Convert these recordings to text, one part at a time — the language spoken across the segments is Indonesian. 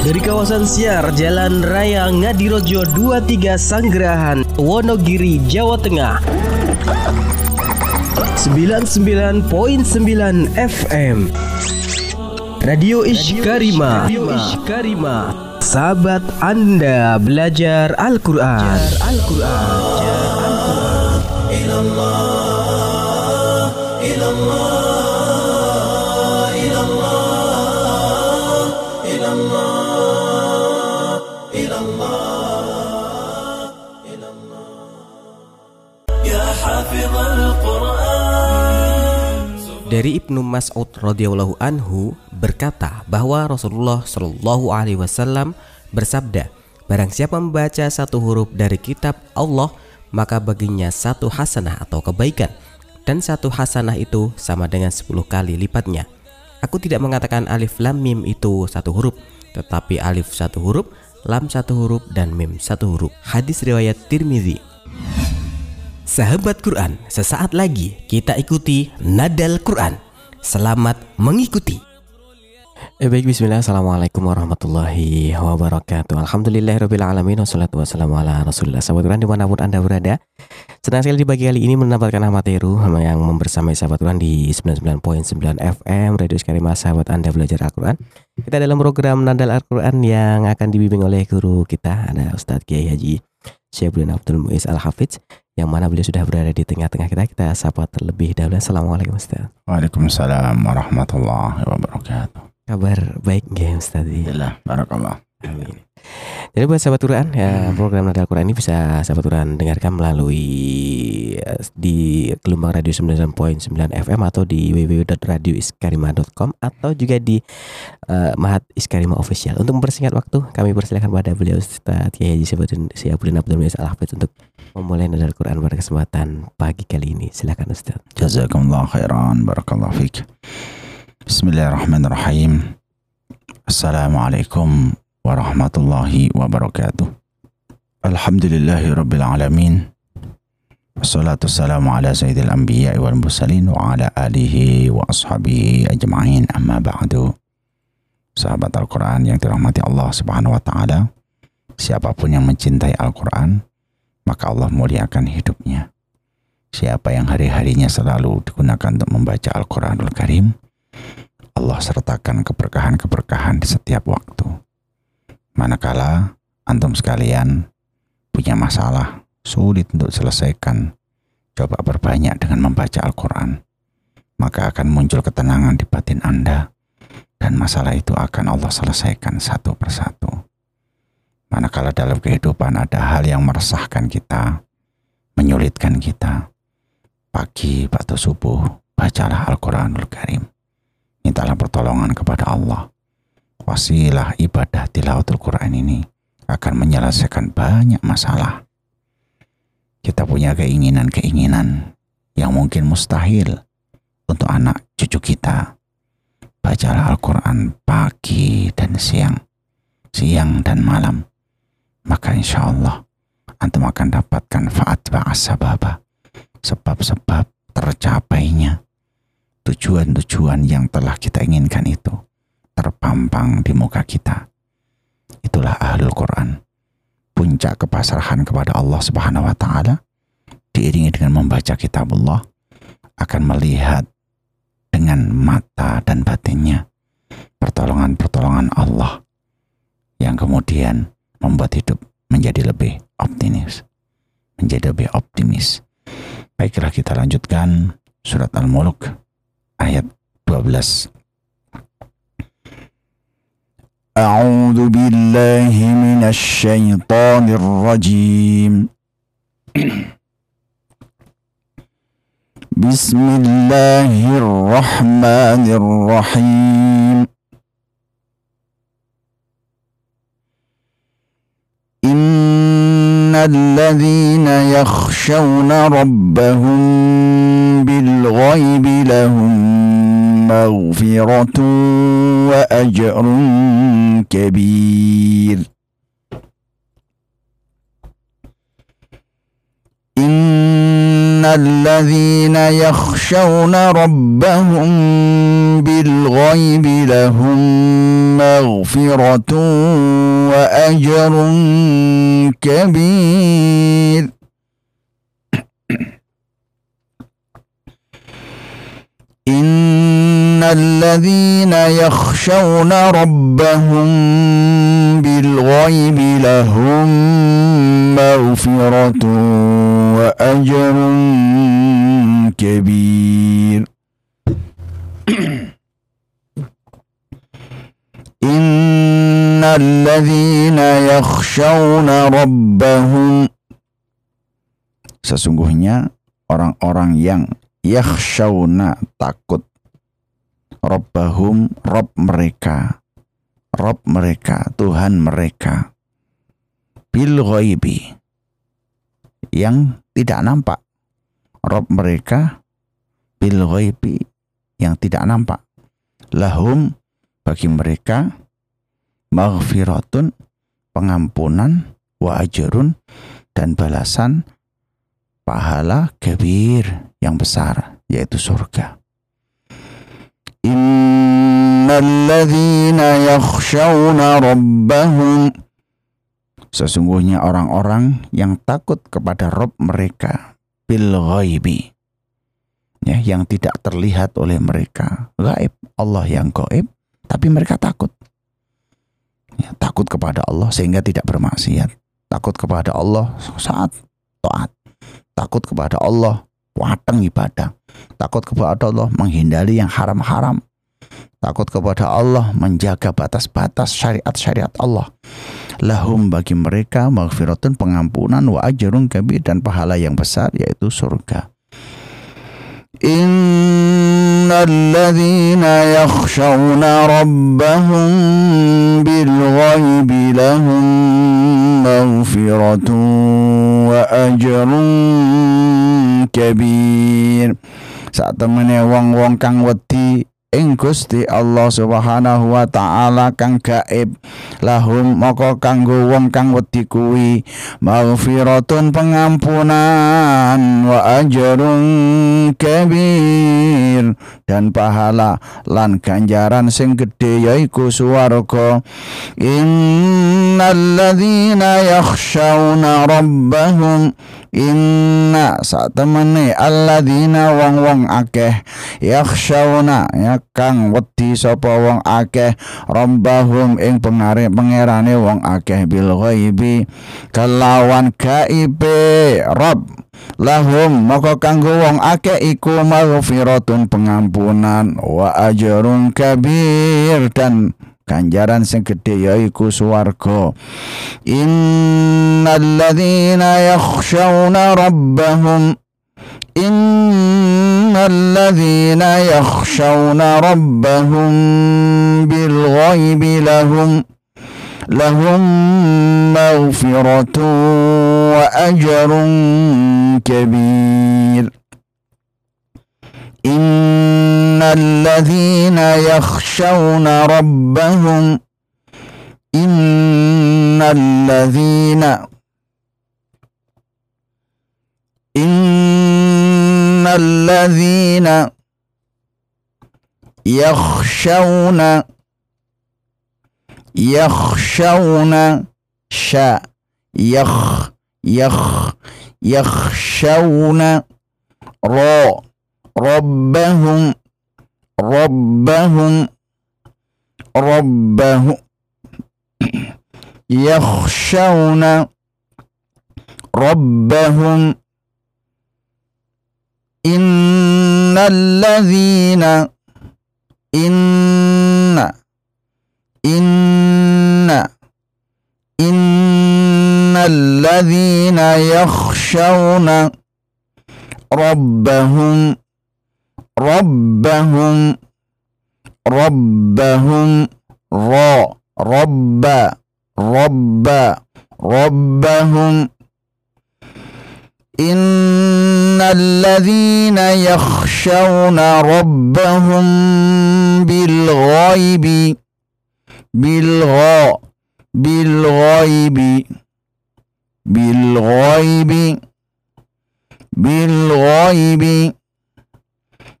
Dari kawasan Siar, Jalan Raya Ngadirojo 23 Sanggerahan, Wonogiri, Jawa Tengah. 99.9 FM Radio Ishkarima. Sahabat Anda belajar Al-Quran. Al-Quran Dari Ibnu Mas'ud radhiyallahu anhu berkata bahwa Rasulullah shallallahu alaihi wasallam bersabda, barang siapa membaca satu huruf dari kitab Allah, maka baginya satu hasanah atau kebaikan dan satu hasanah itu sama dengan 10 kali lipatnya. Aku tidak mengatakan alif lam mim itu satu huruf, tetapi alif satu huruf, lam satu huruf dan mim satu huruf. Hadis riwayat Tirmizi. Sahabat Quran, sesaat lagi kita ikuti Nadal Quran. Selamat mengikuti. Eh, baik bismillah. Assalamualaikum warahmatullahi wabarakatuh. Alhamdulillahirrabbilalamin Wassalatu wassalamu ala rasulillah. Sahabat Quran di mana pun anda berada Senang sekali di pagi kali ini mendapatkan Ahmad Heru Yang membersamai sahabat Quran di 99.9 FM Radio Sekarima sahabat anda belajar Al-Quran. Kita dalam program Nadal Al-Quran yang akan dibimbing oleh guru kita Ada Ustadz Kiai Haji Syekh Abdul Muiz Al-Hafidz yang mana beliau sudah berada di tengah-tengah kita. Kita sapa terlebih dahulu. Assalamualaikum Ustaz. Waalaikumsalam warahmatullahi wabarakatuh. Kabar baik nggih Ustaz? Alhamdulillah, barakallah. Amin. Jadi buat sahabat Quran ya program Nada Quran ini bisa sahabat Quran dengarkan melalui eh, di gelombang radio 99.9 FM atau di www.radioiskarima.com atau juga di uh, Mahat Iskarima Official. Untuk mempersingkat waktu, kami persilakan pada beliau Ustaz Kiai Haji Syabudin Abdul Muiz Al untuk memulai Nada Quran pada kesempatan pagi kali ini. Silakan Ustaz. Jazakumullah khairan, barakallah fiik. Bismillahirrahmanirrahim. Assalamualaikum warahmatullahi wabarakatuh. Alhamdulillahi rabbil alamin. Wassalatu wassalamu ala sayyidil anbiya wal mursalin wa ala alihi wa ashabihi ajma'in amma ba'du. Sahabat Al-Quran yang dirahmati Allah subhanahu wa ta'ala. Siapa pun yang mencintai Al-Quran, maka Allah muliakan hidupnya. Siapa yang hari-harinya selalu digunakan untuk membaca Al-Quranul Karim, Allah sertakan keberkahan-keberkahan di setiap waktu. Manakala antum sekalian punya masalah sulit untuk selesaikan, coba berbanyak dengan membaca Al-Quran. Maka akan muncul ketenangan di batin Anda dan masalah itu akan Allah selesaikan satu persatu. Manakala dalam kehidupan ada hal yang meresahkan kita, menyulitkan kita, pagi atau subuh, bacalah Al-Quranul Karim. Mintalah pertolongan kepada Allah wasilah ibadah tilawatul Quran ini akan menyelesaikan banyak masalah. Kita punya keinginan-keinginan yang mungkin mustahil untuk anak cucu kita. Bacalah Al-Quran pagi dan siang, siang dan malam. Maka insya Allah antum akan dapatkan faat ba'asababa, sebab-sebab tercapainya tujuan-tujuan yang telah kita inginkan itu terpampang di muka kita. Itulah ahlul Quran. Puncak kepasrahan kepada Allah Subhanahu wa taala diiringi dengan membaca kitab Allah akan melihat dengan mata dan batinnya pertolongan-pertolongan Allah yang kemudian membuat hidup menjadi lebih optimis, menjadi lebih optimis. Baiklah kita lanjutkan surat Al-Mulk ayat 12 أعوذ بالله من الشيطان الرجيم بسم الله الرحمن الرحيم إن الذين يخشون ربهم بالغيب لهم مغفرة وأجر كبير إن الذين يخشون ربهم بالغيب لهم مغفرة وأجر كبير. إن الذين يخشون ربهم بالغيب لهم مغفرة وأجر كبير إن الذين يخشون ربهم Sesungguhnya orang-orang yang yakhshawna takut Rabbahum Rob mereka Rob mereka Tuhan mereka. Bil ghaibi. Yang tidak nampak. Rob mereka bil ghaibi yang tidak nampak. Lahum bagi mereka maghfiratun pengampunan wa ajrun dan balasan pahala kabir yang besar yaitu surga. Innalladzina yakhshawna rabbahum. Sesungguhnya orang-orang yang takut kepada Rob mereka bil ya yang tidak terlihat oleh mereka. Gaib Allah yang gaib tapi mereka takut. Ya, takut kepada Allah sehingga tidak bermaksiat. Takut kepada Allah saat taat. Takut kepada Allah, wateng ibadah. Takut kepada Allah, menghindari yang haram-haram takut kepada Allah, menjaga batas-batas syariat-syariat Allah. Lahum bagi mereka maghfiratun pengampunan wa ajrun kabir dan pahala yang besar yaitu surga. Innalladzina yakhshawna rabbahum bilghaibi lahum maghfiratun wa ajrun kabir. Saat temennya wong-wong kang wedi ing Gusti Allah Subhanahu wa taala kang gaib lahum moko kanggo wong kang wedi kuwi. Maghfiratun pengampunan wa ajrun kabir dan pahala. Lan ganjaran sing gedhe yaiku swarga. Innalladzina yakhshawna rabbahum. Inna saat temene alladzina wong-wong akeh yakhshawna ya kang wedi sapa wong akeh rombahum ing pengare pangerane wong akeh bil ghaibi. Kelawan gaibe rob lahum maka kanggo wong akeh iku maghfiratun pengampunan wa ajrun kabir dan ganjaran sing gedhe yaiku swarga. Innalladzina yakhshawna rabbahum innalladzina yakhshawna rabbahum bilghaibi lahum. لهم مغفرة وأجر كبير. إن الذين يخشون ربهم إن الذين إن الذين يخشون يخشون شاء يخ يخ يخشون را ربهم ربهم ربهم يخشون ربهم. إن الذين إن إن إن الذين يخشون ربهم ربهم ربهم را رب رب ربهم إن الذين يخشون ربهم بالغيب بالغاء بالغيب بالغيب بالغيب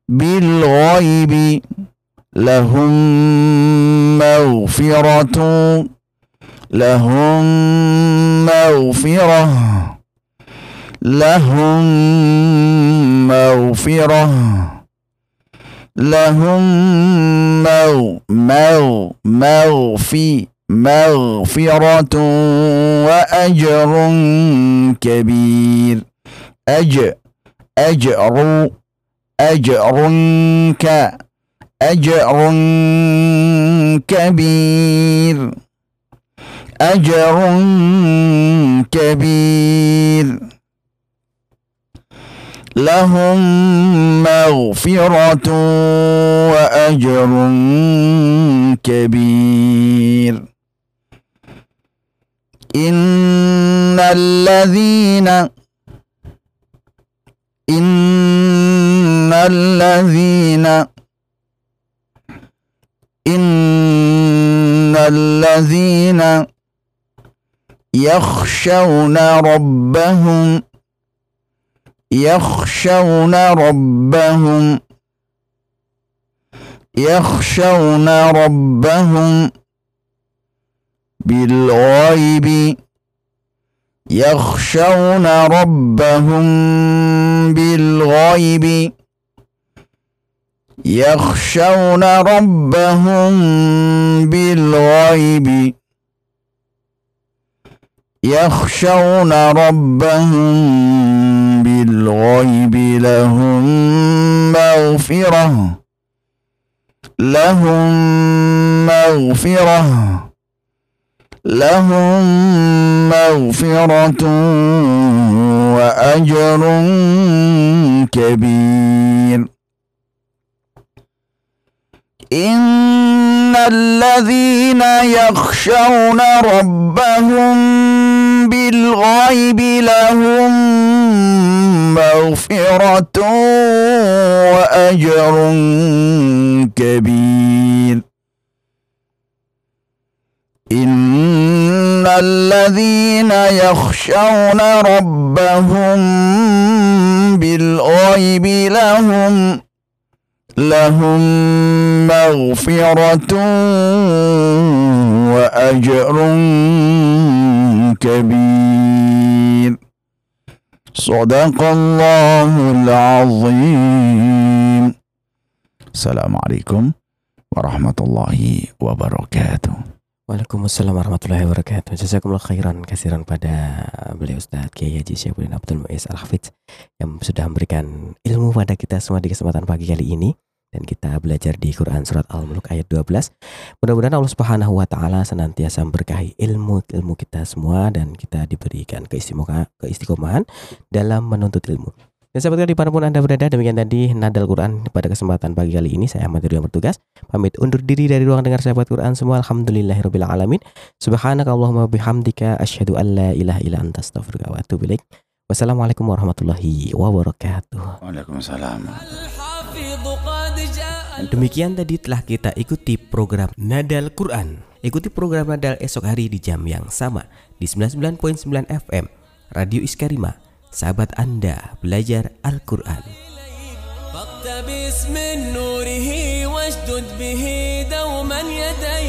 بالغيب. لهم مغفرة لهم مغفرة لهم مغفرة. لهم مو مو مغفي مغفرة وأجر كبير. أج أجر أجر ك أجر كبير. أجر كبير. لهم مغفرة وأجر كبير. إن الذين إن الذين إن الذين يخشون ربهم يخشون ربهم يخشون ربهم بالغيب يخشون ربهم بالغيب يخشون ربهم بالغيب يخشون ربهم بالغيب لهم مغفرة لهم مغفرة لهم مغفرة وأجر كبير. إن الذين يخشون ربهم بالغيب لهم مغفرة وأجر كبير. إن الذين يخشون ربهم بالغيب لهم لهم مغفرة وأجر كبير. صدق الله العظيم السلام عليكم ورحمة الله وبركاته Waalaikumsalam warahmatullahi wabarakatuh. Jazakumullah khairan kasiran pada beliau Ustaz Kiai Haji Syafuddin Abdul Muiz Al Hafidz yang sudah memberikan ilmu pada kita semua di kesempatan pagi kali ini dan kita belajar di Quran surat Al-Mulk ayat 12. Mudah-mudahan Allah Subhanahu wa taala senantiasa memberkahi ilmu-ilmu kita semua dan kita diberikan keistiqomahan dalam menuntut ilmu. Dan sahabat di mana pun Anda berada, demikian tadi Nadal Quran pada kesempatan pagi kali ini. Saya Ahmad yang bertugas. Pamit undur diri dari ruang dengar sahabat Quran semua. Alhamdulillahirabbil alamin. Subhanakallahumma bihamdika asyhadu an la ilaha illa anta astaghfiruka wa atubu ilaik. Wassalamualaikum warahmatullahi wabarakatuh. Waalaikumsalam. Demikian tadi telah kita ikuti program Nadal Quran. Ikuti program Nadal esok hari di jam yang sama di 99.9 FM Radio Iskarima. Sahabat Anda belajar Al-Quran. فاقتبس من نوره واشدد به دوما يديك